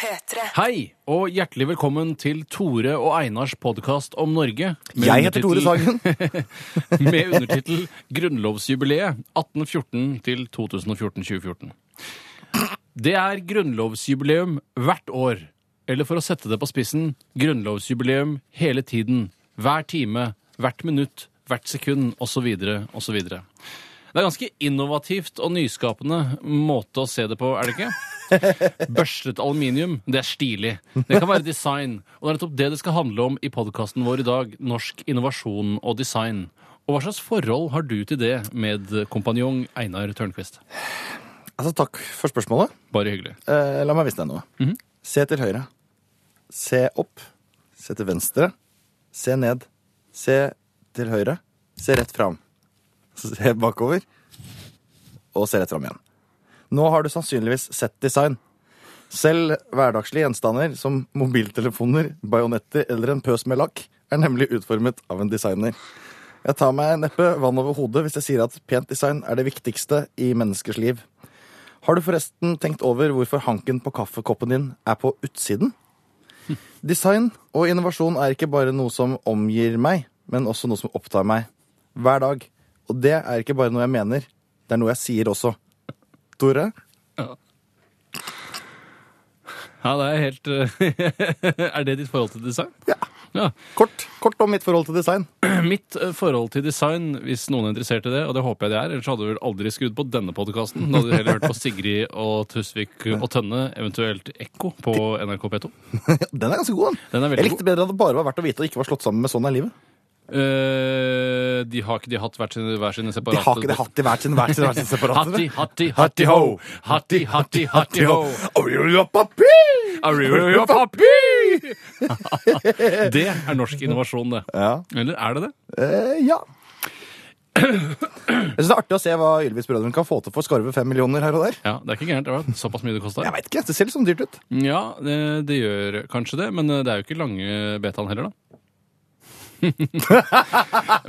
P3. Hei, og hjertelig velkommen til Tore og Einars podkast om Norge. Jeg heter Tore Sagen. med undertittel 'Grunnlovsjubileet 1814 til 2014-2014'. Det er grunnlovsjubileum hvert år. Eller for å sette det på spissen grunnlovsjubileum hele tiden. Hver time, hvert minutt, hvert sekund osv. osv. Det er ganske innovativt og nyskapende måte å se det på, er det ikke? Børstet aluminium, det er stilig. Det kan være design. Og det er nettopp det det skal handle om i podkasten vår i dag. Norsk innovasjon og design. Og hva slags forhold har du til det, medkompanjong Einar Tørnquist? Altså, takk for spørsmålet. Bare hyggelig. Eh, la meg vise deg noe. Mhm. Se til høyre. Se opp. Se til venstre. Se ned. Se til høyre. Se rett fram. Se bakover. Og se rett fram igjen. Nå har du sannsynligvis sett design. Selv hverdagslige gjenstander som mobiltelefoner, bajonetter eller en pøs med lakk er nemlig utformet av en designer. Jeg tar meg neppe vann over hodet hvis jeg sier at pent design er det viktigste i menneskers liv. Har du forresten tenkt over hvorfor hanken på kaffekoppen din er på utsiden? Design og innovasjon er ikke bare noe som omgir meg, men også noe som opptar meg. Hver dag. Og det er ikke bare noe jeg mener, det er noe jeg sier også. Tore? Ja, det er helt Er det ditt forhold til design? Ja. Ja. Kort, kort om mitt forhold til design. Mitt eh, forhold til design, hvis noen er interessert i det, og det håper jeg de er, ellers hadde du vel aldri skrudd på denne podkasten. Da hadde du heller hørt på Sigrid og Tusvik og Tønne, eventuelt Ekko på NRK P2. Den er ganske god, den. Den er Jeg likte bedre at det bare var verdt å vite og ikke var slått sammen med Sånn er livet. Eh, de har ikke de hatt hver sine, hver sine De har ikke de hatt i hver sin, hver sin, hver sin separate. Hatti, hatti, hatti ho! Hatti, hatti, hatti ho! Arrivederci! Det er norsk innovasjon, det. Ja. Eller er det det? Eh, ja. Jeg synes det er artig å se hva Ylvis-brødrene kan få til for å skarve fem millioner her og der. Ja, Det er ikke gærent. det var Såpass mye det kosta. Jeg vet ikke, det ser litt sånn dyrt ut. Ja, det, det gjør kanskje det, men det er jo ikke lange betaen heller, da.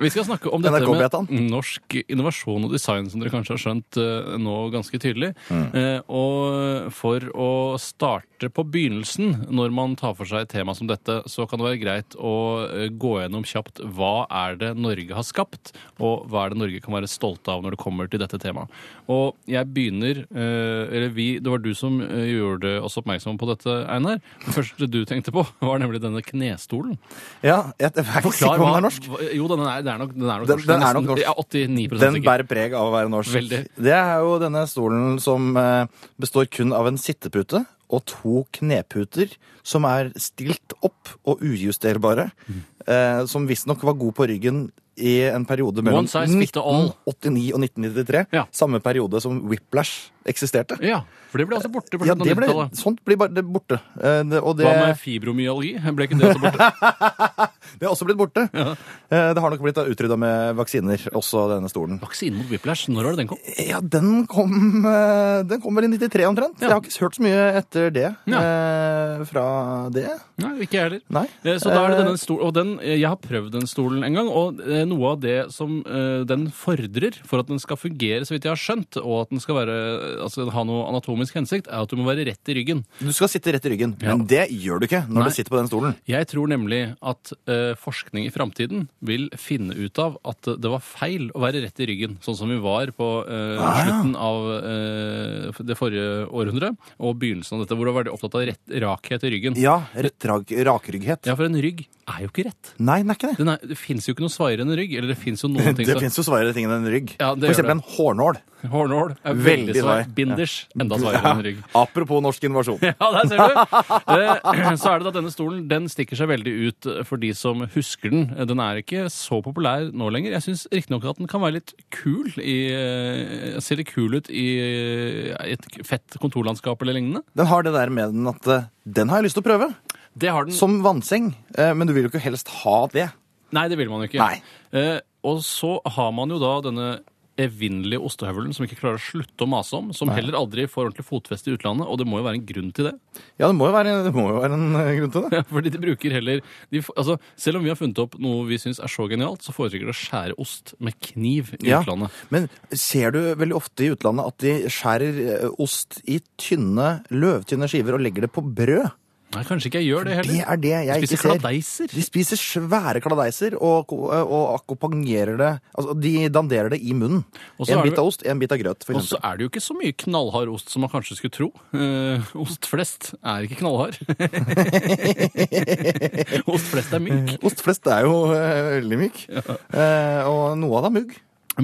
Vi skal snakke om dette med norsk innovasjon og design, som dere kanskje har skjønt eh, nå ganske tydelig. Eh, og for å starte på begynnelsen, når man tar for seg et tema som dette, så kan det være greit å eh, gå gjennom kjapt hva er det Norge har skapt, og hva er det Norge kan være stolte av når det kommer til dette temaet. Og jeg begynner eh, Eller vi, det var du som gjorde oss oppmerksom på dette, Einar. Det første du tenkte på, var nemlig denne knestolen. Ja, jeg, jeg om den er norsk. Jo da, den er, det er nok, den er nok Den- norsk. den er nok norsk. Ja, 89 Den sikker. bærer preg av å være norsk. Veldig. Det er jo denne stolen som eh, består kun av en sittepute og to kneputer som er stilt opp og ujusterbare. Mm. Eh, som visstnok var god på ryggen i en periode mellom One size fit all. 1989 og 1993. Ja. Samme periode som Whiplash eksisterte. Ja, for det ble altså borte Ja, det ble, 90-tallet. sånt blir bare det borte. Eh, det, og det, Hva med fibromyalgi? Ble ikke det også borte? det har også blitt borte. Eh, det har nok blitt utrydda med vaksiner, også denne stolen. Vaksinen mot whiplash, når var det den kom? Ja, den kom, eh, den kom vel i 93 omtrent. Ja. Jeg har ikke hørt så mye etter det. Ja. eh, fra det. Nei, ikke jeg heller. Nei. Så da er det denne stolen, og den, Jeg har prøvd den stolen en gang, og noe av det som den fordrer for at den skal fungere, så vidt jeg har skjønt, og at den skal være, altså, ha noe anatomisk hensikt, er at du må være rett i ryggen. Du skal sitte rett i ryggen, men det gjør du ikke når Nei. du sitter på den stolen. Jeg tror nemlig at uh, forskning i framtiden vil finne ut av at det var feil å være rett i ryggen, sånn som vi var på eh, slutten av uh, det forrige århundret og begynnelsen av dette, hvor du var veldig opptatt av rett, rakhet i ryggen. Ja, rett rak, rakrygghet. Ja, for en rygg er jo ikke rett. Nei, den er ikke det. Er, det fins jo ikke noe svaiere enn en rygg. Eller det fins jo noen ting Det som fins jo svaiere ting enn en rygg. Ja, det For eksempel en hårnål. Hårnål er Veldig veldig svær. Binders enda svaiere enn rygg. Apropos norsk innovasjon. Ja, der ser du. Eh, Så er det at denne stolen den stikker seg veldig ut for de som husker den. Den er ikke så populær nå lenger. Jeg syns riktignok at den kan være litt kul i eh, Ser litt kul ut i eh, et fett kontorlandskap eller lignende. Den har det der med den at den har jeg lyst til å prøve. Det har den Som vannseng. Men du vil jo ikke helst ha det. Nei, det vil man jo ikke. Nei. Eh, og så har man jo da denne evinnelige ostehøvelen som ikke klarer å slutte å mase om, som heller aldri får ordentlig fotfeste i utlandet, og det må jo være en grunn til det. Ja, det må jo være, det må jo være en eh, grunn til det. Ja, fordi de bruker heller de, altså, Selv om vi har funnet opp noe vi syns er så genialt, så foretrekker de å skjære ost med kniv i Ja. utlandet. Men ser du veldig ofte i utlandet at de skjærer eh, ost i tynne, løvtynne skiver og legger det på brød? Nei, kanskje ikke jeg gjør det heller. Det er det jeg Spiser ikke ser. kladeiser. De spiser svære kladeiser og, og akkompagnerer det Altså, de danderer det i munnen. Også En bit av ost, en bit av grøt, for Og så er det jo ikke så mye knallhard ost som man kanskje skulle tro. Uh, ost flest er ikke knallhard. ost flest er myk. Ost flest er jo uh, veldig myk. Eh, og noe av det er mugg.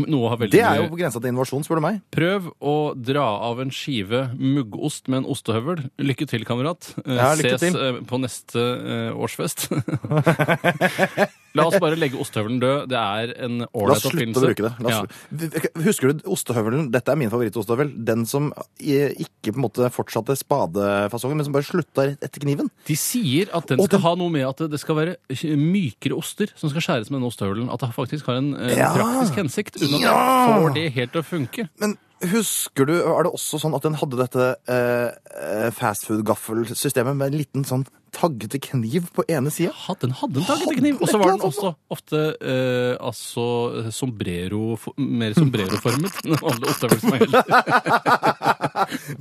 Noe har veldig Det er jo på grensa til innovasjon, spør du meg. Prøv å dra av en skive muggost med en ostehøvel. Lykke til, kamerat. Eh, Ja, lykke Ses til. eh, på neste eh, årsfest. La oss bare legge ostehøvelen død. Det er en La ålreit oss slutte oppfinnelse. å bruke det. La Ja. Husker du ostehøvelen? Dette er min favorittostehøvel. Den som ikke på en måte fortsatte spadefasongen, men som bare slutta rett etter kniven. De sier at den skal den- ha noe med at det skal være mykere oster som skal skjæres med den ostehøvelen. At det faktisk har en eh, Ja. praktisk hensikt, uten at jeg får det helt til å funke. Men husker du, er det også sånn at den hadde dette eh, fastfood-gaffelsystemet med en liten sånn taggete kniv på ene sida? Ja, den hadde en taggete kniv. Og så var den også ofte eh, altså sombrero, mer sombreroformet enn alle som er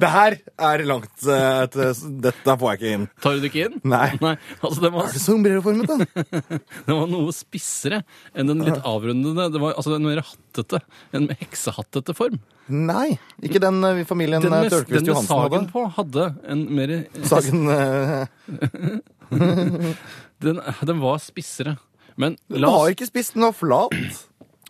Det her er langt eh, til Dette får jeg ikke inn. Tar du det ikke inn? Nei. altså den var, Er det sombreroformet, da? den var noe spissere enn den litt avrundede. Det var altså en mer hattete, en heksehattete form. Nei. Ikke den eh, familien Den eh, med, Tørkvist den med Johansen hadde. sagen på hadde en mer Sagen eh, den, den var spissere. Men Den la var oss, ikke spiss, den var flat.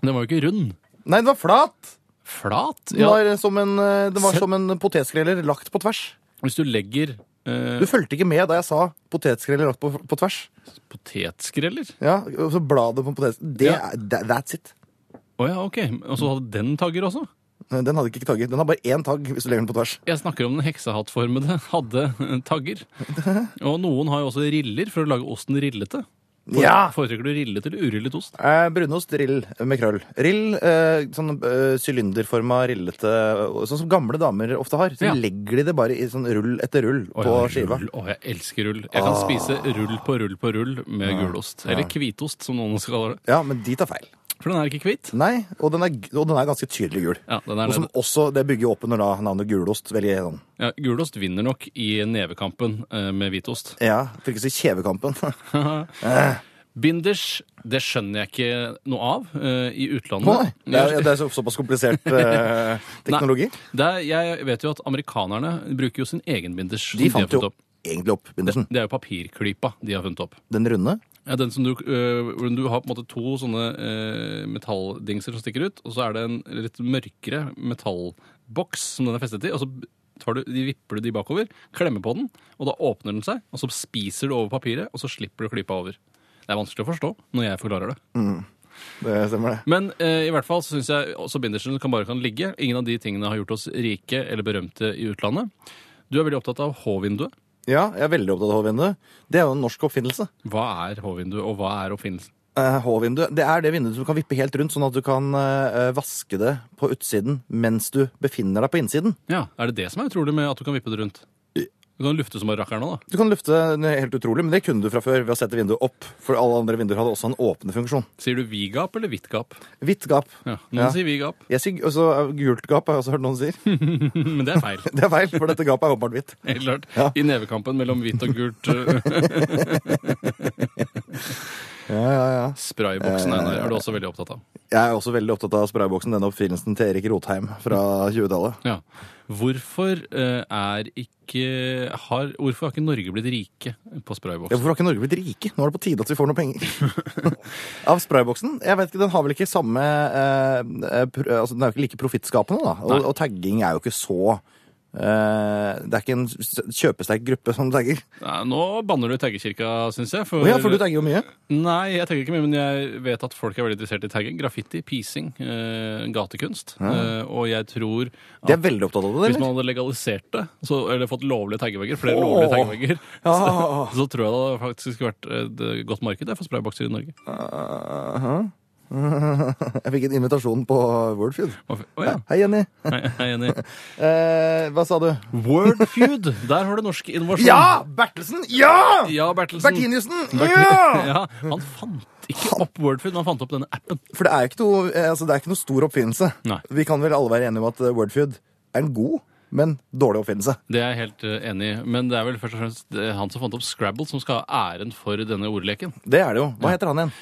den var jo ikke rund. Nei, den var flat. Flat? Den Ja, var som en, eh, den var Se- som en potetskreller lagt på tvers. hvis du legger eh, Du fulgte ikke med da jeg sa potetskreller lagt på, på tvers. potetskreller Ja, og så bladet på potet... Det, Ja. er- that- That's it. Å ja, ok. Og så hadde den tagger også? Den hadde ikke tagget. Den har bare én tagg hvis du legger den på tvers. Jeg snakker om den heksehattformede hadde tagger. Og noen har jo også riller for å lage osten rillete. For- Ja! Foretrekker du rillet eller urillet ost? Eh, brunost, rill med krøll. Rill, eh, sånn eh, sylinderforma rillete Sånn som gamle damer ofte har. Så Ja. legger de det bare i sånn rull etter rull Åh, på ja, skiva. Rull. Å, jeg elsker rull. Jeg kan spise rull på rull på rull med gulost. Eller hvitost, som noen kaller det. Ja, men de tar feil. For den er ikke hvit. Nei, og den er, og den er ganske tydelig gul. Ja, den er Og som det. også, Det bygger jo opp under da navnet gulost. Veldig sånn Ja, gulost vinner nok i nevekampen eh, med hvitost. Ja, for ikke å si kjevekampen. Binders, det skjønner jeg ikke noe av eh, i utlandet. Nei, det er, det er så, såpass komplisert eh, teknologi. Det er, jeg vet jo at amerikanerne bruker jo sin egen binders. De fant jo egentlig opp bindersen. Det er jo papirklypa de har funnet opp. Den runde. Ja, den som du, øh, hvor du har på en måte to sånne øh, metalldingser som stikker ut, og så er det en litt mørkere metallboks som den er festet i, og så tar du, de vipper du de bakover, klemmer på den, og da åpner den seg, og så spiser du over papiret, og så slipper du klypa over. Det er vanskelig å forstå når jeg forklarer det. Det stemmer, det. Men eh, i hvert fall så syns jeg også bindersen kan bare kan ligge. Ingen av de tingene har gjort oss rike eller berømte i utlandet. Du er veldig opptatt av H-vinduet. Ja, jeg er veldig opptatt av H-vinduet. Det er jo en norsk oppfinnelse. Hva er H-vinduet, og hva er oppfinnelsen? Eh, H-vindu, Det er det vinduet som kan vippe helt rundt, sånn at du kan eh, vaske det på utsiden mens du befinner deg på innsiden. Ja, Er det det som er utrolig med at du kan vippe det rundt? Du kan lufte som bare rakkeren nå, da. Du kan lufte helt utrolig, men det kunne du fra før ved å sette vinduet opp. For alle andre vinduer hadde også en åpne funksjon. Sier du vid gap eller hvitt gap? Hvitt gap. Ja, Noen Ja. sier vid gap, Jeg sier også eh, gult gap, har jeg også hørt noen si. men det er feil. Det er feil, for dette gapet er åpenbart hvitt. Helt klart. Ja. I nevekampen mellom hvitt og gult. eh, Ja, ja, ja. Sprayboksen Einar, er du også veldig opptatt av. Jeg er også veldig opptatt av sprayboksen, denne oppfinnelsen til Erik Rotheim fra 20-tallet. Ja. Hvorfor eh, er ikke har, Hvorfor har ikke Norge blitt rike på Ja, hvorfor har ikke Norge blitt rike? Nå er det på tide at vi får noe penger. Av sprayboksen? Jeg vet ikke, Den har vel ikke samme eh, eh, pr altså, Den er jo ikke like profittskapende, da. Og, og tagging er jo ikke så eh, Det er ikke en kjøpesterk gruppe som tagger. Nei, nå banner du i taggekirka, syns jeg. Å ja, for du tagger jo mye. Nei, jeg tagger ikke mye, men jeg vet at folk er veldig interessert i tagging. Graffiti, pising, uh, gatekunst. Eh, og jeg tror De er veldig opptatt av det, Hvis man hadde legalisert det, så, eller fått lovlige taggevegger, flere oh. lovlige taggevegger, Ja. så, så tror jeg det hadde faktisk vært et godt marked for spraybokser i Norge. Uh-huh. Jeg fikk en invitasjon på Wordfeud. Oh, ja. Hei, Jenny. Hei, hei, Jenny. Eh, hva sa du? Wordfeud! Der har du norsk innovasjon. Ja! Bertelsen! Ja! Ja, Bertelsen. Bertiniussen! Ja! Ja, han fant ikke opp Wordfeud, men han fant opp denne appen. For det er, ikke noe, eh, altså, det er ikke noe stor oppfinnelse. Nei. Vi kan vel alle være enige om at eh, Wordfeud er en god, men dårlig oppfinnelse. Det er jeg helt eh, enig i, men det er vel først og fremst han som fant opp Scrabble, som skal ha æren for denne ordleken. Det er det jo. Hva heter han igjen?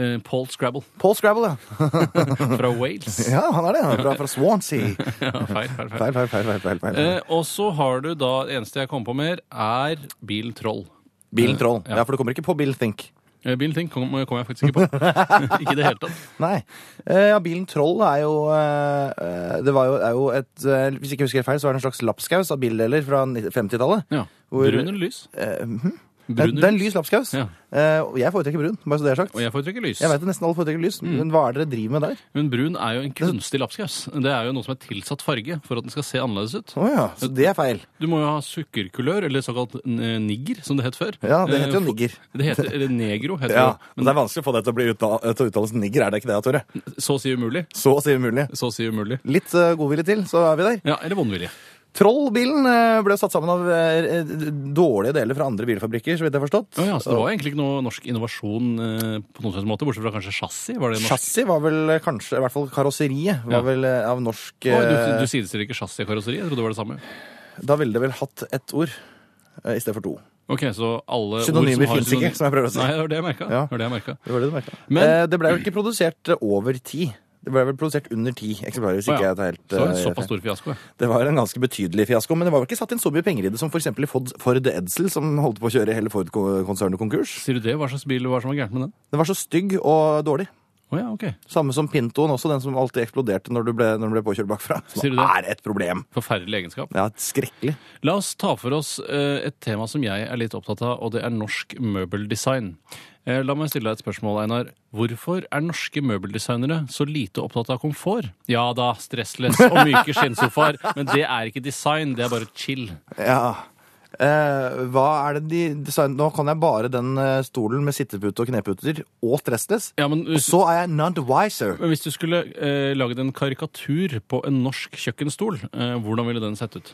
Eh, Paul Scrabble Paul Scrabble, ja. fra Wales. Ja, han er det. Han er Fra, fra Swansea. Ja, feil, feil, feil. Feil, feil, feil. feil, feil. Eh, og så har du da, eneste jeg kom på mer, er Bill Troll. Bill Troll. ja. Ja, for du kommer ikke på Bill Think. Eh, Bilen Think kom, kom jeg faktisk ikke på. ikke i det hele tatt. Nei. Eh, ja, bilen Troll er jo eh, eh, Det var jo, er jo et eh, Hvis jeg ikke husker feil, så er det en slags lapskaus av bildeler fra 50-tallet. Ja. Brun eller lys? Uh, det, eller det er en lys? lapskaus. Ja. Eh, og jeg foretrekker brun, bare så det er sagt. Og jeg foretrekker lys. Jeg vet at nesten alle foretrekker lys, men hva er det dere driver med der? Men brun er jo en kunstig lapskaus. Det er jo noe som er tilsatt farge for at den skal se annerledes ut. Å ja, så det er feil. Du må jo ha sukkerkulør, eller såkalt eh, nigger, som det het før. Ja, det heter jo Eh, nigger. Det heter, eller negro heter Ja, det. men det er vanskelig å få det til å, bli uttale, til å uttales nigger, er det ikke det, Tore? Så å si umulig. Så å si umulig. Så å si umulig. Litt uh, godvilje til, så er vi der. Ja, eller vondvilje. Trollbilen eh, ble satt sammen av eh, dårlige deler fra andre bilfabrikker, så vidt jeg har forstått. Å ja, så det var egentlig ikke noe norsk innovasjon eh, på noen slags måte, bortsett fra kanskje chassis? Var det norsk? Chassis var vel kanskje, i hvert fall karosseriet, var Ja. vel av norsk Å, du, du sidestiller ikke chassis og karosseri? Jeg trodde det var det samme. Da ville det vel hatt ett ord i stedet for to. Ok, så alle Synonymer finnes ikke, som jeg prøver å si. Nei, det var det jeg merka. Ja. Det var det jeg merket. Det var det du. Men- eh, det ble jo ikke produsert over ti. Det ble vel produsert under ti eksemplarer, hvis ikke jeg tar helt Så en eh, såpass stor fiasko. ja. Det var en ganske betydelig fiasko, men det var vel ikke satt inn så mye penger i det som f.eks. i Ford, Ford Edsel, som holdt på å kjøre hele Ford-konsernet konkurs. Sier du det? Hva slags bil var det som var gærent med den? Den var så stygg og dårlig. Å ja, ok. Samme som Pintoen også, den som alltid eksploderte når du ble, når du ble påkjørt bakfra. Som det? er et problem. Forferdelig egenskap. Ja, skrekkelig. La oss ta for oss eh, et tema som jeg er litt opptatt av, og det er norsk møbeldesign. Eh, La meg stille deg et spørsmål, Einar. Hvorfor er norske møbeldesignere så lite opptatt av komfort? Ja da, stressless og myke skinnsofaer, men det er ikke design, det er bare chill. Ja. Eh, hva er det de designer Nå kan jeg bare den eh, stolen med sittepute og kneputer og stressless. Ja, men Og så er jeg none the wiser. men hvis du skulle eh, laget en karikatur på en norsk kjøkkenstol, eh, hvordan ville den sett ut?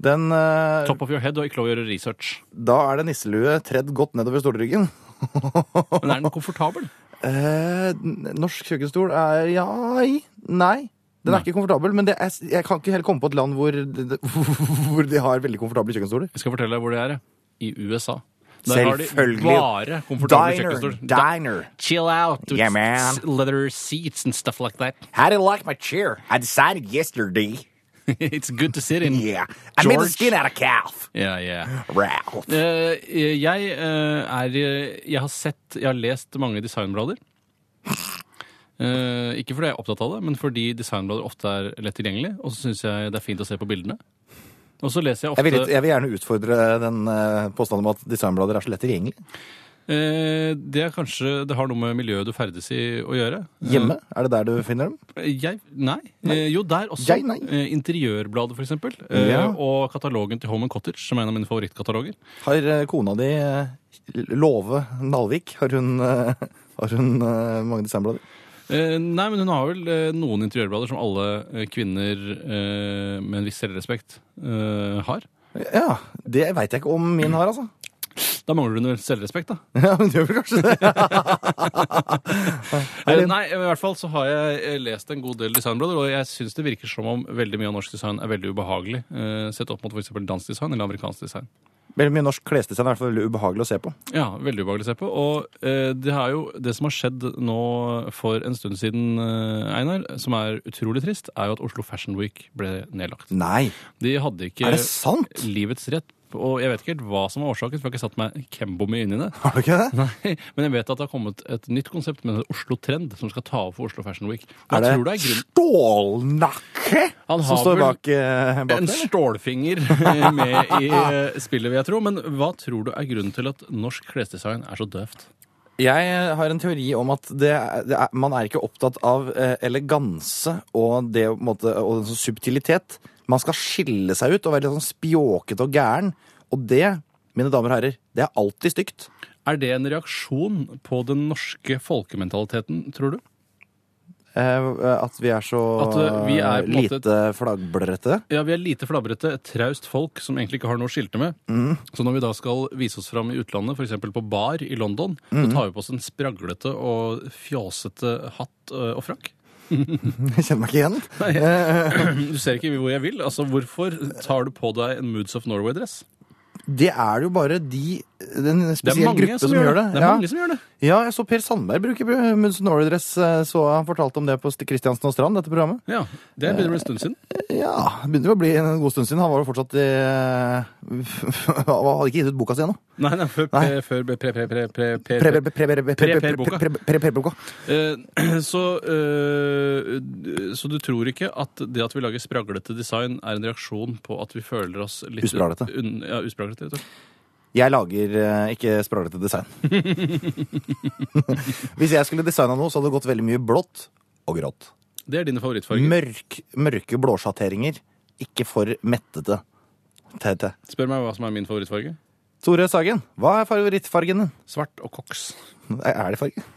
Den, eh, Top of your head og ikke lov å gjøre research. da er det nisselue tredd godt nedover stolryggen. Men er den komfortabel? Eh, norsk kjøkkenstol er ja Nei. Den er ikke komfortabel, men det er, jeg kan ikke helt komme på et land hvor, hvor de har veldig komfortable kjøkkenstoler. Jeg skal fortelle deg hvor det er. I USA. Der har de bare komfortable kjøkkenstoler. Diner. Chill out with Yeah, man. leather seats and stuff like that. How do you like my chair? I decided yesterday. It's good to sit in. Yeah. I made the skin out of calf. Yeah, yeah. Ralph. Eh, jeg uh, er eh, Jeg har sett Jeg har lest mange designblader. Eh, ikke fordi jeg er opptatt av det, men fordi designblader ofte er lett tilgjengelig. Og så syns jeg det er fint å se på bildene. Og så leser jeg ofte Jeg vil, jeg vil gjerne utfordre den uh, påstanden om at designblader er så lett tilgjengelig. eh, Det er kanskje Det har noe med miljøet du ferdes i å gjøre. Hjemme? Er det der du finner dem? Jeg, nei. nei. jo, der også. Jeg, nei. Interiørbladet, for eksempel. Ja. Og katalogen til Home and Cottage, som er en av mine favorittkataloger. Har kona di, Love Nalvik, har hun, har hun mange designblader? Eh, nei, men hun har vel eh, noen interiørblader som alle eh, kvinner eh, med en viss selvrespekt eh, har. Ja, det veit jeg ikke om min har, altså. Da mangler du selvrespekt, da. Ja, men gjør vel kanskje det. Eh, nei, i hvert fall så har jeg lest en god del designblader, og jeg syns det virker som om veldig mye av norsk design er veldig ubehagelig, eh, sett opp mot f.eks. dansk design eller amerikansk design. Veldig mye norsk klesdesign er i hvert fall veldig ubehagelig å se på. Ja, veldig ubehagelig å se på. Og eh, det, er jo, det som har skjedd nå for en stund siden, eh, Einar, som er utrolig trist, er jo at Oslo Fashion Week ble nedlagt. Nei, De hadde ikke er det sant? livets rett. Og jeg vet ikke helt hva som er årsaken, for jeg har ikke satt meg Kembo mye inn i det. Har du ikke det? Nei, Men jeg vet at det har kommet et nytt konsept med Oslo Trend, som skal ta over for Oslo Fashion Week. Og Er jeg det tror det er grunn stålnakke Han som har står vel bak, eh, bak en stålfinger med i eh, spillet, vil jeg tro. Men hva tror du er grunnen til at norsk klesdesign er så døvt? Jeg har en teori om at det, det er, man er ikke opptatt av eh, eleganse og, det, måte, og sånn subtilitet. Man skal skille seg ut og være litt sånn spjåkete og gæren. Og det, mine damer og herrer, det er alltid stygt. Er det en reaksjon på den norske folkementaliteten, tror du? Eh, at vi er så At, eh, vi er en måte- lite flaggblrete. Ja, vi er lite flabrete, et traust folk som egentlig ikke har noe å skilte med. Så når vi da skal vise oss fram i utlandet, f.eks. på bar i London, så tar vi på oss en spraglete og fjåsete hatt og frakk. Jeg kjenner meg ikke igjen. Nei, Du ser ikke hvor jeg vil. Altså, Hvorfor tar du på deg en Moods of Norway-dress? Det er jo bare de Det er en mange gruppe som gjør det. Det er ja. mange som gjør det. ja, jeg så Per Sandberg bruke Munson Norway-dress. eh, Så han fortalte om det på Kristiansen og Strand, dette programmet. Ja, Det begynner å bli en stund siden. Ja, det begynner å bli en god stund siden. Han var jo fortsatt i Han hadde ikke gitt ut boka si ennå. Nei, nei, før, Nei. før pre, pre, pre, pre, pre, pre, Pre- pre- pre- pre- pre- pre- Per-boka. pre- pre- pre- Per-boka. Eh, Så, eh, så du tror ikke at det at vi lager spraglete design, er en reaksjon på at vi føler oss litt Uspraglete. Ja, uspraglete. rett og slett. Jeg lager eh, ikke spraglete design. Hvis jeg skulle designa noe, så hadde det gått veldig mye blått og grått. Det er dine favorittfarger. Mørk, mørke blåsjatteringer. Ikke for mettete. Tete. Spør meg hva som er min favorittfarge. Tore Sagen, hva er favorittfargen din? Svart og koks. Er det farge?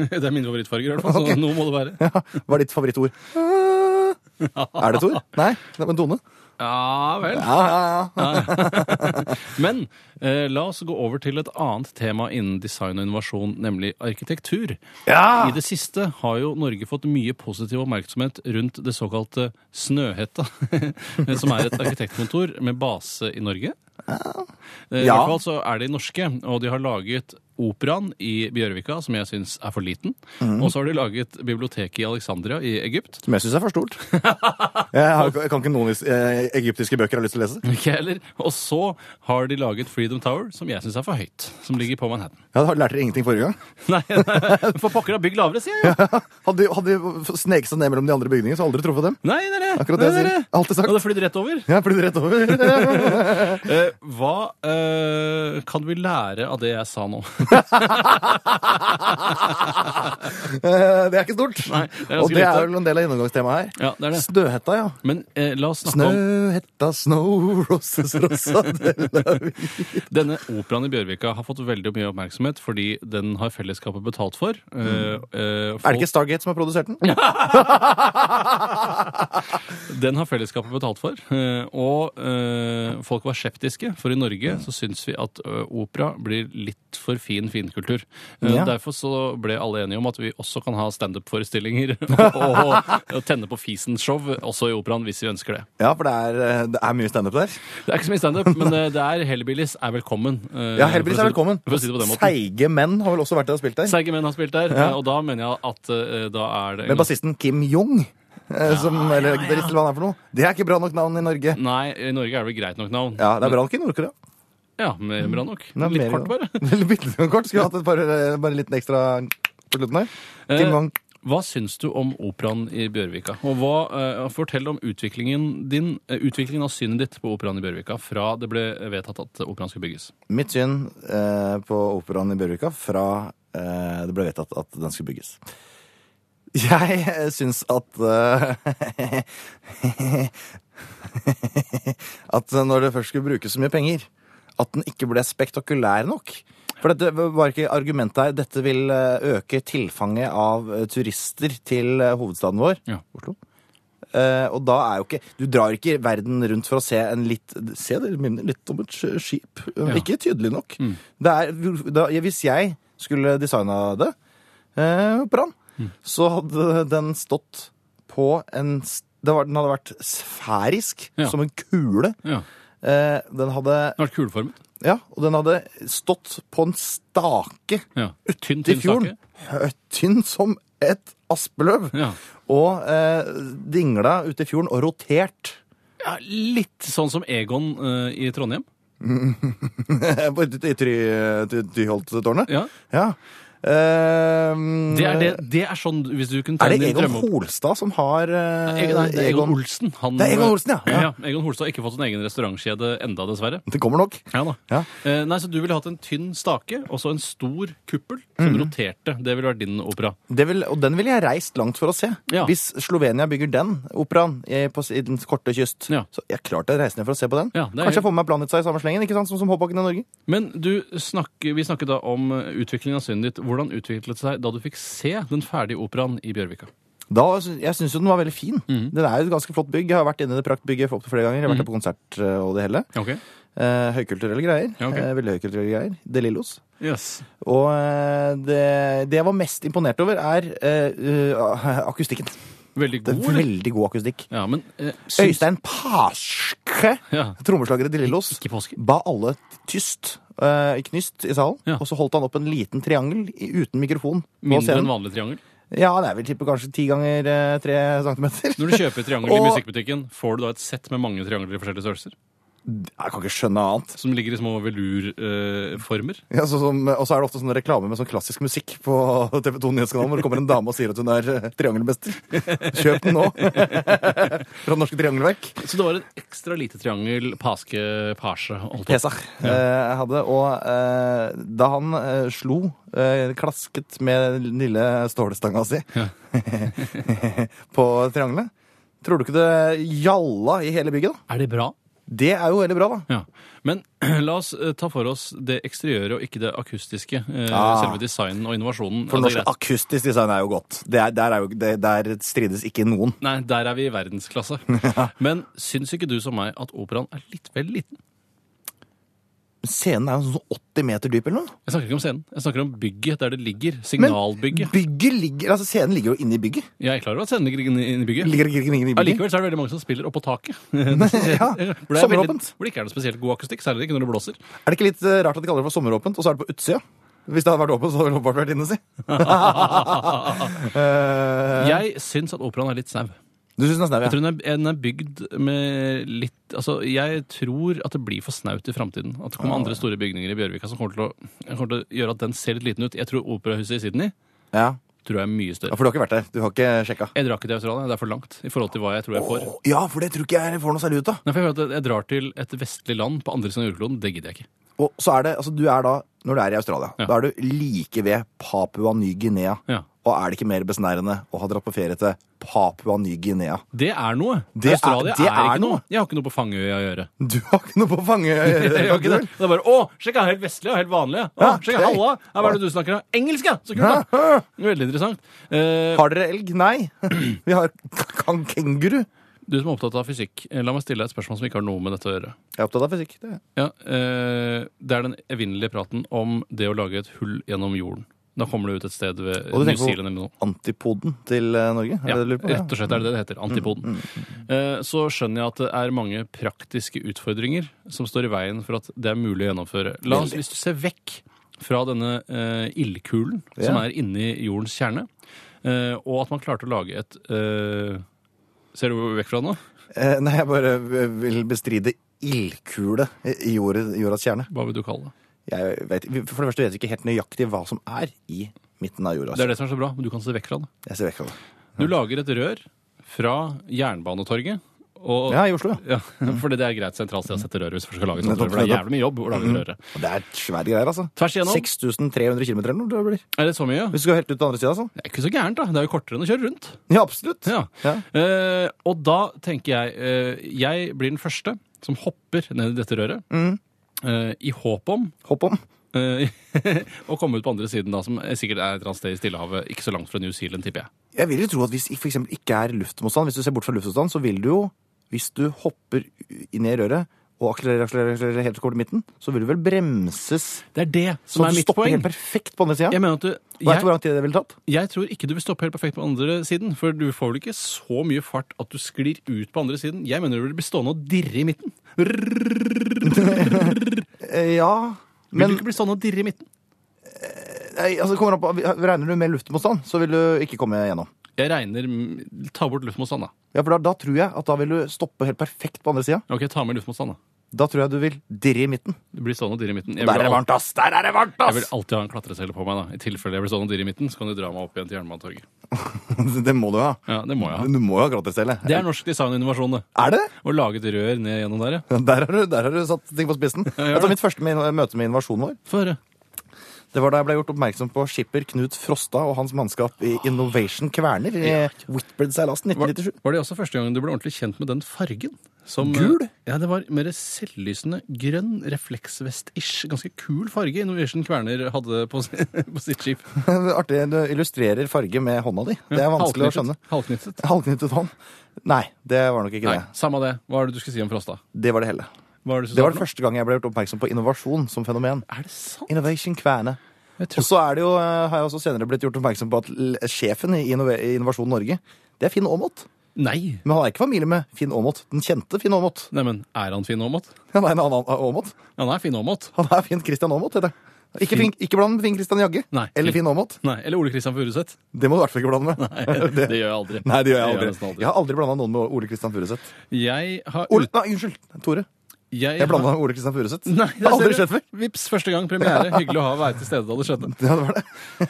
Det er mine favorittfarger, i hvert fall. Så noe må det være. Ja, Hva er ditt favorittord? Er det Tor? Nei, det er tone. Ja vel. Ja, ja, ja. Men eh, la oss gå over til et annet tema innen design og innovasjon, nemlig arkitektur. Ja! I det siste har jo Norge fått mye positiv oppmerksomhet rundt det såkalte Snøhetta, som er et arkitektkontor med base i Norge. Ja. I hvert fall så er de norske, og de har laget Operaen i Bjørvika, som jeg syns er for liten. Mm. Og så har de laget biblioteket i Alexandria i Egypt. Som jeg syns er for stort. Jeg, har, jeg kan ikke noen eh, egyptiske bøker jeg har lyst til å lese. Ikke heller. Og så har de laget Freedom Tower, som jeg syns er for høyt. Som ligger på Manhattan. Ja, da lærte dere ingenting forrige gang. Nei, nei, for pokker da, bygg lavere, sier jeg. Ja. Hadde de, hadde de sneket seg ned mellom de andre bygningene, så hadde aldri truffet dem. Nei, det er det. Akkurat det er sier. Alltid sagt. Det flyr rett over. Ja, flydd det rett over. Eh, hva eh, kan vi lære av det jeg sa nå? Eh, det er ikke stort. Nei, det er Og det er vel en del av gjennomgangstemaet her. Ja, det er det. Snøhetta, ja. Men eh, la oss snakke om Snøhetta, snow roses, rosa Denne operaen i Bjørvika har fått veldig mye oppmerksomhet fordi den har fellesskapet betalt for. Eh, eh, Er det ikke Stargate som har produsert den? Den har fellesskapet betalt for. eh, Og folk var skeptiske, for i Norge så syns vi at opera blir litt for fin finkultur. Eh, Ja. Derfor så ble alle enige om at vi også kan ha standup-forestillinger og, og tenne på Fisen-show også i operaen hvis vi ønsker det. Ja, for det er, eh, det er mye standup der. Det er ikke så mye standup, men eh, det er Hellbillies er velkommen. Ja, Hellbillies si, er velkommen. Si. Seige menn har vel også vært der og spilt der. Seige menn har spilt der, Ja. og da mener jeg at da er det Med bassisten Kim Jong. Som, eller ja. eller hva han er for noe. Det er ikke bra nok navn i Norge. Nei, i Norge er det vel greit nok navn. Ja, det er bra nok i Nord-Korea. Ja, mer bra nok. Er Litt mer- kort, bare. Bitte litt kort. Skulle hatt et par, bare en liten ekstra på slutten her. Kim Eh, Hva syns du om operaen i Bjørvika? Og hva, eh, Fortell om utviklingen din, eh, utviklingen av synet ditt på operaen i Bjørvika fra det ble vedtatt at operaen skulle bygges. Mitt syn eh, på operaen i Bjørvika fra eh, det ble vedtatt at den skulle bygges. Jeg eh, syns at eh, At når det først skulle brukes så mye penger, at den ikke ble spektakulær nok. For dette var ikke argumentet her. Dette vil eh, øke tilfanget av eh, turister til eh, hovedstaden vår, Ja. Oslo. Uh, og da er jo ikke Du drar ikke verden rundt for å se en litt Se, det minner litt om et skip. Ja. Ikke tydelig nok. Det er, da, hvis jeg skulle designa det, eh, operaen, så hadde den stått på en det var, Den hadde vært sfærisk, Ja. som en kule. Ja. Eh, den hadde Den vært kuleformet. Ja, og den hadde stått på en stake Ja. Tynn, i tynn fjorden. stake. Tynn som et aspeløv. Ja. Og eh, dingla uti i fjorden og rotert. ja, litt sånn som Egon eh, i Trondheim. I Tryholttårnet? Ja. Ja. Ehm, Det er, det, det er sånn, hvis du kunne Er det Egon. Holstad som har uh, nei, det er Egon Olsen. Han, Det er Egon Olsen, ja. Ja. ja. Egon Holstad har ikke fått sin egen restaurantkjede enda, dessverre. Det kommer nok. Ja. Ja. Uh, nei, Så du ville hatt en tynn stake og så en stor kuppel som mm. roterte. Det ville vært din opera. Det vil, og den ville jeg reist langt for å se. Ja. Hvis Slovenia bygger den operaen i, på, i den korte kyst, Ja. så jeg klart jeg reiser ned for å se på den. Ja, Kanskje jeg får med meg Planica i samme slengen, ikke sant? som, som Håbakken i Norge. Men du snakker, vi snakket da om eh, utviklingen av synet ditt. Hvordan utviklet det seg da du fikk se den ferdige operaen i Bjørvika? Da, jeg syns jo den var veldig fin. Mm. Den er jo et ganske flott bygg. Jeg har vært inne i det praktbygget opptil flere ganger. Jeg har vært der på konsert eh, og det hele. Okay. Eh, høykulturelle greier. Okay. eh, veldig høykulturelle greier. De Lillos. Yes. Og eh, det, det jeg var mest imponert over, er eh, akustikken. Veldig Det god, er veldig god akustikk. Ja, men eh, syns- Øystein Paske, Ja. trommeslager i De Lillos, ba alle tyst, eh, knyst i salen. Ja. Og så holdt han opp en liten triangel uten mikrofon Mindre enn vanlig triangel. Ja, det er vel tipper kanskje ti ganger eh, tre centimeter. Når du kjøper triangel i musikkbutikken, får du da et sett med mange triangler i forskjellige størrelser? Jeg kan ikke skjønne annet. Som ligger i små velurformer? Ja, så som, og så er det ofte sånn reklame med sånn klassisk musikk på TV 2 Nyhetskanalen, hvor det kommer en dame og sier at hun er eh, triangelmester. Kjøp den nå! Fra Norske Triangelverk. så det var en ekstra lite triangel, paske, pasje. Pesach ja. jeg hadde. Og uh, da han uh, slo, eh, klasket med den lille stålstanga si Ja. på triangelet, tror du ikke det gjalla i hele bygget? da? Er det bra? Det er jo veldig bra, da. Ja. Men la oss eh, ta for oss det eksteriøre og ikke det akustiske. eh, Ah. Selve designen og innovasjonen. For er norsk altså, akustisk design er jo godt. Er, der, er jo, det, der strides ikke noen. Nei, der er vi i verdensklasse. Men syns ikke du som meg at operaen er litt vel liten? Scenen er jo sånn 80 meter dyp eller noe. Jeg snakker ikke om scenen. Jeg snakker om bygget der det ligger. Signalbygget. bygget ligger, altså scenen ligger jo inne i bygget. Jeg er klar over at scenen ligger inne i bygget. Ligger ikke inne i bygget. Allikevel så er det veldig mange som spiller oppå taket. Ja, er sommeråpent. hvor det ikke er noe spesielt god akustikk, særlig ikke når det blåser. Er det ikke litt eh, rart at de kaller det for sommeråpent, og så er det på utsida? Hvis det hadde vært åpent, så hadde det åpenbart vært inne, si. Eh, Jeg syns at operaen er litt snau. Du syns den er snau, Jeg tror den er, den er bygd med litt Altså, jeg tror at det blir for snaut i framtiden. At det kommer andre store bygninger i Bjørvika som kommer til, å, kommer til å gjøre at den ser litt liten ut. Jeg tror operahuset i Sydney ja? tror jeg er mye større. Ja. For du har ikke vært der? Du har ikke sjekka? Jeg drar ikke til Australia, det er for langt i forhold til hva jeg tror jeg får. Ja, for det tror ikke jeg får noe særlig ut av. Nei, for jeg, at jeg drar til et vestlig land på andre siden av jordkloden. Det gidder jeg ikke. Og så er det, altså du er da, når du er i Australia, Ja. da er du like ved Papua Ny-Guinea. Ja. Og er det ikke mer besnærende å ha dratt på ferie til Papua Ny-Guinea? Det er noe. Det er- det er, er ikke noe. noe. Jeg har ikke noe på Fangeøya å gjøre. Du har ikke noe på fange... Jeg har ikke det. Det er bare, å, sjekk, helt vestlig og helt vanlig. Å, Ja, sjekk, okay. halla. Hva er det du snakker om? Engelsk, ja! Så kult, da. Veldig interessant. Uh, Har dere elg? Nei. Vi har kan kenguru. du som er opptatt av fysikk, eh, la meg stille deg et spørsmål som ikke har noe med dette å gjøre. Jeg er opptatt av fysikk. Det. er. Ja, uh, det er den evinnelige praten om det å lage et hull gjennom jorden. Da kommer det ut et sted ved Og New Zealand eller noe. Antipoden til eh, Norge? Ja, rett og slett er det det det heter. Antipoden. Eh, Så skjønner jeg at det er mange praktiske utfordringer som står i veien for at det er mulig å gjennomføre. La oss, Hvis du ser vekk fra denne eh, ildkulen som er inni jordens kjerne, og at man klarte å lage et uh, Ser du vekk fra det nå? Eh, nei, jeg bare vil bestride ildkule i jordas kjerne. Hva vil du kalle det? Jeg vet, for det første vet vi ikke helt nøyaktig hva som er i midten av jorda. Det er det som er så bra. Du kan se vekk fra det. Jeg ser vekk fra det. Du lager et rør fra Jernbanetorget. Og, Ja, i Oslo, ja. ja, fordi det er greit sentralt sted å sette rør hvis du skal lage sånt. For det er jævlig mye jobb å lage et røre. Og det er svære greier, altså. Tvers igjennom. 6300 km eller noe, det blir. Er det så mye? Hvis du skal helt ut til andre sida, altså. Det er ikke så gærent, da. Det er jo kortere enn å kjøre rundt. Ja, absolutt. Ja. Ja. Uh, og da tenker jeg uh, Jeg blir den første som hopper ned i dette røret. Mm. Eh, I håp om Håp om. eh, å komme ut på andre siden, da, som sikkert er et eller annet sted i Stillehavet, ikke så langt fra New Zealand, tipper jeg. Jeg vil jo tro at hvis for eksempel ikke er luftmotstand, hvis du ser bort fra luftmotstand, så vil du jo, hvis du hopper ned i røret og akselererer, akselererer, akselererer helt til kommer til midten, så vil du vel bremses Det er det som så er du mitt stopper poeng. helt perfekt på andre sida. Jeg mener at du, Vet du hvor lang tid det ville tatt? jeg tror ikke du vil stoppe helt perfekt på andre siden, for du får vel ikke så mye fart at du sklir ut på andre siden. Jeg mener du vil bli stående og dirre i midten. ja, ja, Vil du ikke bli stående og dirre i midten? nei, altså, kommer på, regner du med luftmotstand, så vil du ikke komme gjennom. Jeg regner Ta bort luftmotstand, da. Ja, for da, da tror jeg at da vil du stoppe helt perfekt på andre sida. Ok, ta med luftmotstand, da. Da tror jeg du vil dirre i midten. Du blir stående og dirre i midten. Jeg Der er det al- varmt, ass! Der er det varmt, jeg vil ass! alltid ha en klatresele på meg, da. I tilfelle jeg blir stående og dirre i midten, så kan du dra meg opp igjen til Jernbanetorget. Det må du ha. Ja, det må jeg ha. Du må jo ha klatresele. Det er norsk design-innovasjon, det. Er det? Å lage et rør ned gjennom der, ja. Der har, du, der har du satt ting på spissen. gjør Jeg tar det. mitt første med, møte med innovasjonen vår. Få høre. Det var da jeg ble gjort oppmerksom på skipper Knut Frosta og hans mannskap i Innovation Kverner i Whitbread-seilasen Var, 1997. var det også første gang du ble ordentlig kjent med den fargen? Som, Gul? Ja, det var mer selvlysende grønn, refleksvest-ish. Ganske kul farge Innovation Kverner hadde på, på sitt skip. Artig. Du illustrerer farge med hånda di. Det er vanskelig å skjønne. Halvknyttet. Halvknyttet hånd. Nei, det var nok ikke Nei, det. samme det. Hva er det du skulle si om Frosta? Det var det hele. Hva er det, Det var det første gang jeg ble gjort oppmerksom på innovasjon som fenomen. Er det sant? Innovation Kverne. Og så er det jo, eh, har jeg også senere blitt gjort oppmerksom på at sjefen i Innovasjon Norge, det er Finn Aamodt. Nei! Men han er ikke familie med Finn Aamodt. Den kjente Finn Aamodt. Nei, men er han Finn Aamodt? Han er en annen Aamodt. Han er Finn Aamodt. Han er Finn Christian Aamodt, heter det. Ikke, Finn- ikke bland med Finn Christian Jagge. Nei, Eller Finn- Aamodt. Eller Ole Kristian Furuseth. Det må du i hvert fall ikke blande med. Nei, det gjør jeg aldri. Nei, det gjør jeg Det gjør aldri. jeg nesten aldri. Jeg har aldri blanda noen med Ole Christian Furuseth. Jeg har Ole, nei, unnskyld. Tore. Jeg, Jeg blanda. Ole Kristian Furuseth. Det har aldri skjedd før. Vips, første gang premiere. Hyggelig å ha være til stede da det skjedde. Ja, det var det.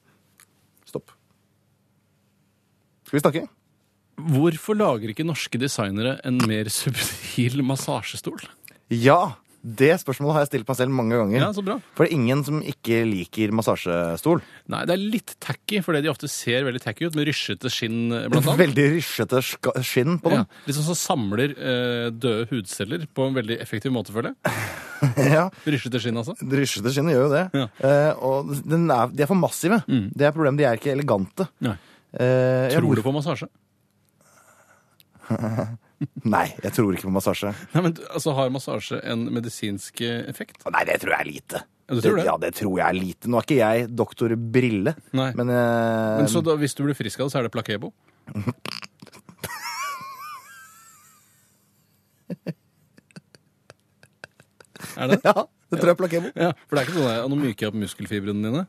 Stopp. Skal vi snakke? Hvorfor lager ikke norske designere en mer subtil massasjestol? Ja! Det spørsmålet har jeg stilt meg selv mange ganger. Ja, så bra. For det er ingen som ikke liker massasjestol. Nei, det er litt tacky, fordi de ofte ser veldig tacky ut, med rysjete skinn, blant annet. Veldig rysjete skinn på dem. Ja, liksom som samler eh, døde hudceller på en veldig effektiv måte, føler jeg. Ja, Rysjete skinn, altså. Rysjete skinn gjør jo det. Ja. Mm. Eh, og den er, de er for massive. Det er problemet. De er ikke elegante. Nei. Eh, Tror du på massasje? Nei, jeg tror ikke på massasje. Nei, men altså, Har massasje en medisinsk eh, effekt? Nei, det tror jeg er lite. Ja, tror det? Ja, det tror jeg er lite. Nå er ikke jeg doktor Brille, Nei. men, eh, Men så da, Hvis du blir frisk av det, så er det placebo? Er det? Ja, det tror jeg er placebo. Ja, For det er ikke sånn at nå myker jeg opp muskelfibrene dine?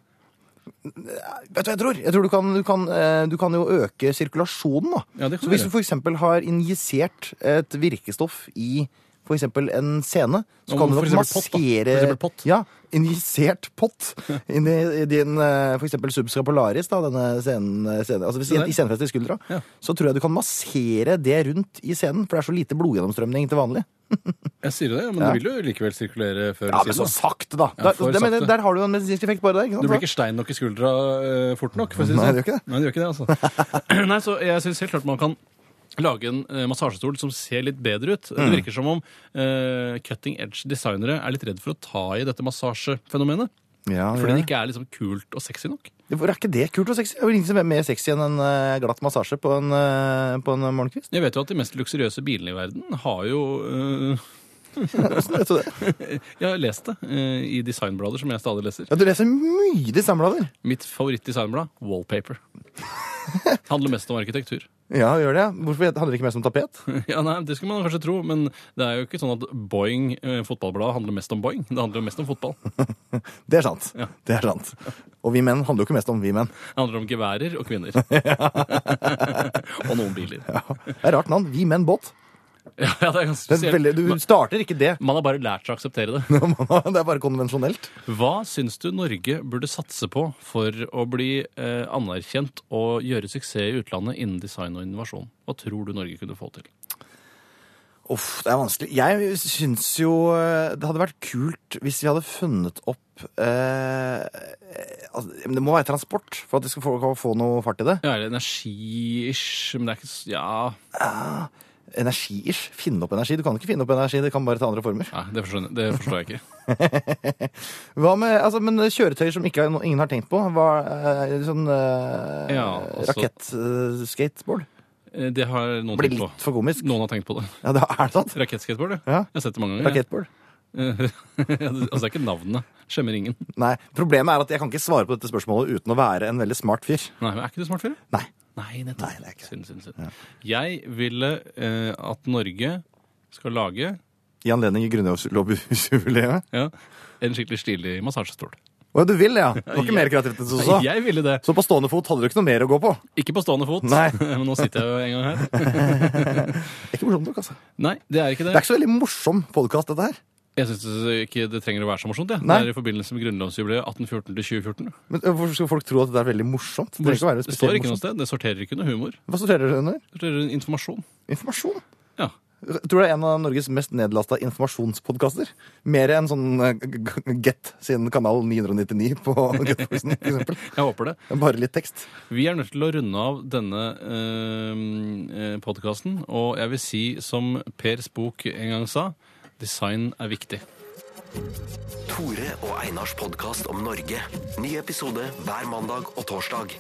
Vet du hva jeg tror? Jeg tror du kan, du kan, eh, du kan jo øke sirkulasjonen, da. Ja, så hvis du du f.eks. har injisert et virkestoff i f.eks. en scene, så kan du nok eksempel massere For eksempel pott. Ja, injisert pott inn i, din eh, for eksempel subscapularis, da, denne scenen, scenen altså hvis i scenefestet i skuldra, Ja. så tror jeg du kan massere det rundt i scenen, for det er så lite blodgjennomstrømning til vanlig. Jeg sier det, men Ja. det vil jo likevel sirkulere før Ja, eller men så siden. sakte, da. Ja, der, for det, men, der har du jo en medisinsk effekt bare der. Ikke sant? Du blir ikke stein nok i skuldra uh, fort nok, for å si det Nei, sånn. det gjør ikke det. Nei, det gjør ikke det, altså. Nei, så jeg syns helt klart man kan lage en eh, massasjestol som ser litt bedre ut. Mm. Det virker som om eh, cutting edge designere er litt redd for å ta i dette massasjefenomenet. Ja, Fordi ja. det ikke er liksom kult og sexy nok. Hvorfor er ikke det kult og sexy? Det er jo ingen som er mer sexy enn en eh, glatt massasje på en, eh, på en morgenkvist. Jeg vet jo at de mest luksuriøse bilene i verden har jo eh, Hvordan vet du det? Jeg har lest det eh, i designblader som jeg stadig leser. Ja, Du leser mye designblader. Mitt favorittdesignblad, Wallpaper. Handler mest om arkitektur. Ja, gjør det. Hvorfor handler det ikke mest om tapet? Ja, nei, Det skulle man kanskje tro, men det er jo ikke sånn at Boeing, eh, fotballbladet, handler mest om Boeing. Det handler jo mest om fotball. Det er sant. Ja. Det er sant. Og vi menn handler jo ikke mest om vi menn. Det handler om geværer og kvinner. og noen biler. Ja, Det er rart navn. Vi menn båt. Ja det er ganske Det er spesielt. veldig, du starter ikke det. Man har bare lært seg å akseptere det. Det er bare konvensjonelt. Hva syns du Norge burde satse på for å bli eh, anerkjent og gjøre suksess i utlandet innen design og innovasjon? Hva tror du Norge kunne få til? Uff, det er vanskelig. Jeg syns jo eh, det hadde vært kult hvis vi hadde funnet opp eh, altså, men Det må være transport for at vi skal få, få noe fart i det. Ja, eller energi-ish, men det er ikke s- Ja, Energi-ish. Finne opp energi. Du kan ikke finne opp energi, det kan bare ta andre former. nei, det, forstår, det forstår jeg ikke. Hva med, altså, men kjøretøyer som ikke, ingen har tenkt på? Hva, eh, sånn eh, Ja, altså- Rakettskateboard? Eh, Det har noen Blir tenkt på. Blir litt for komisk. Noen har tenkt på det. Ja, det er sant? Rakettskateboard, ja. Ja. Jeg har sett det mange ganger. Rakettboard? Rakettboard. altså, det er ikke navnet. Skjemmer ingen. Nei, problemet er at jeg kan ikke svare på dette spørsmålet uten å være en veldig smart fyr. Nei, men Er ikke du smart fyr? Nei. Nei, nettopp. Nei, det er ikke det. Synd, synd, Ja. Jeg ville eh, at Norge skal lage I anledning grunnlovsjubileet. ja, en skikkelig stilig massasjestol. Å, du vil, ja? Det var ikke mer kreativt enn som så. Jeg ville det. Så på stående fot hadde du ikke noe mer å gå på? Ikke på stående fot, Nei. men nå sitter jeg jo en gang her. Det er ikke morsomt nok, altså. Nei, det er ikke Det det. er ikke så veldig morsom podkast, dette her. Jeg syns ikke det trenger å være så morsomt. Ja. Nei. Det er i forbindelse med grunnlovsjubileet 1814 2014. Men øh, Hvorfor skal folk tro at det er veldig morsomt? Det trenger ikke å være Det står ikke noe sted. Det sorterer ikke noe humor. Hva sorterer det under? Det sorterer informasjon. Informasjon. Ja. Tror du det er en av Norges mest nedlasta informasjonspodkaster. Mer enn sånn eh, Get sin kanal 999 på for eksempel. Jeg håper det. Bare litt tekst. Vi er nødt til å runde av denne eh, podkasten, og jeg vil si som Pers bok en gang sa, design er viktig. Tore og Einars podkast om Norge. Ny episode hver mandag og torsdag.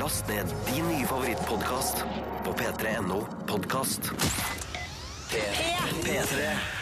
Last ned din nye favorittpodkast på p3.no podkast. P3.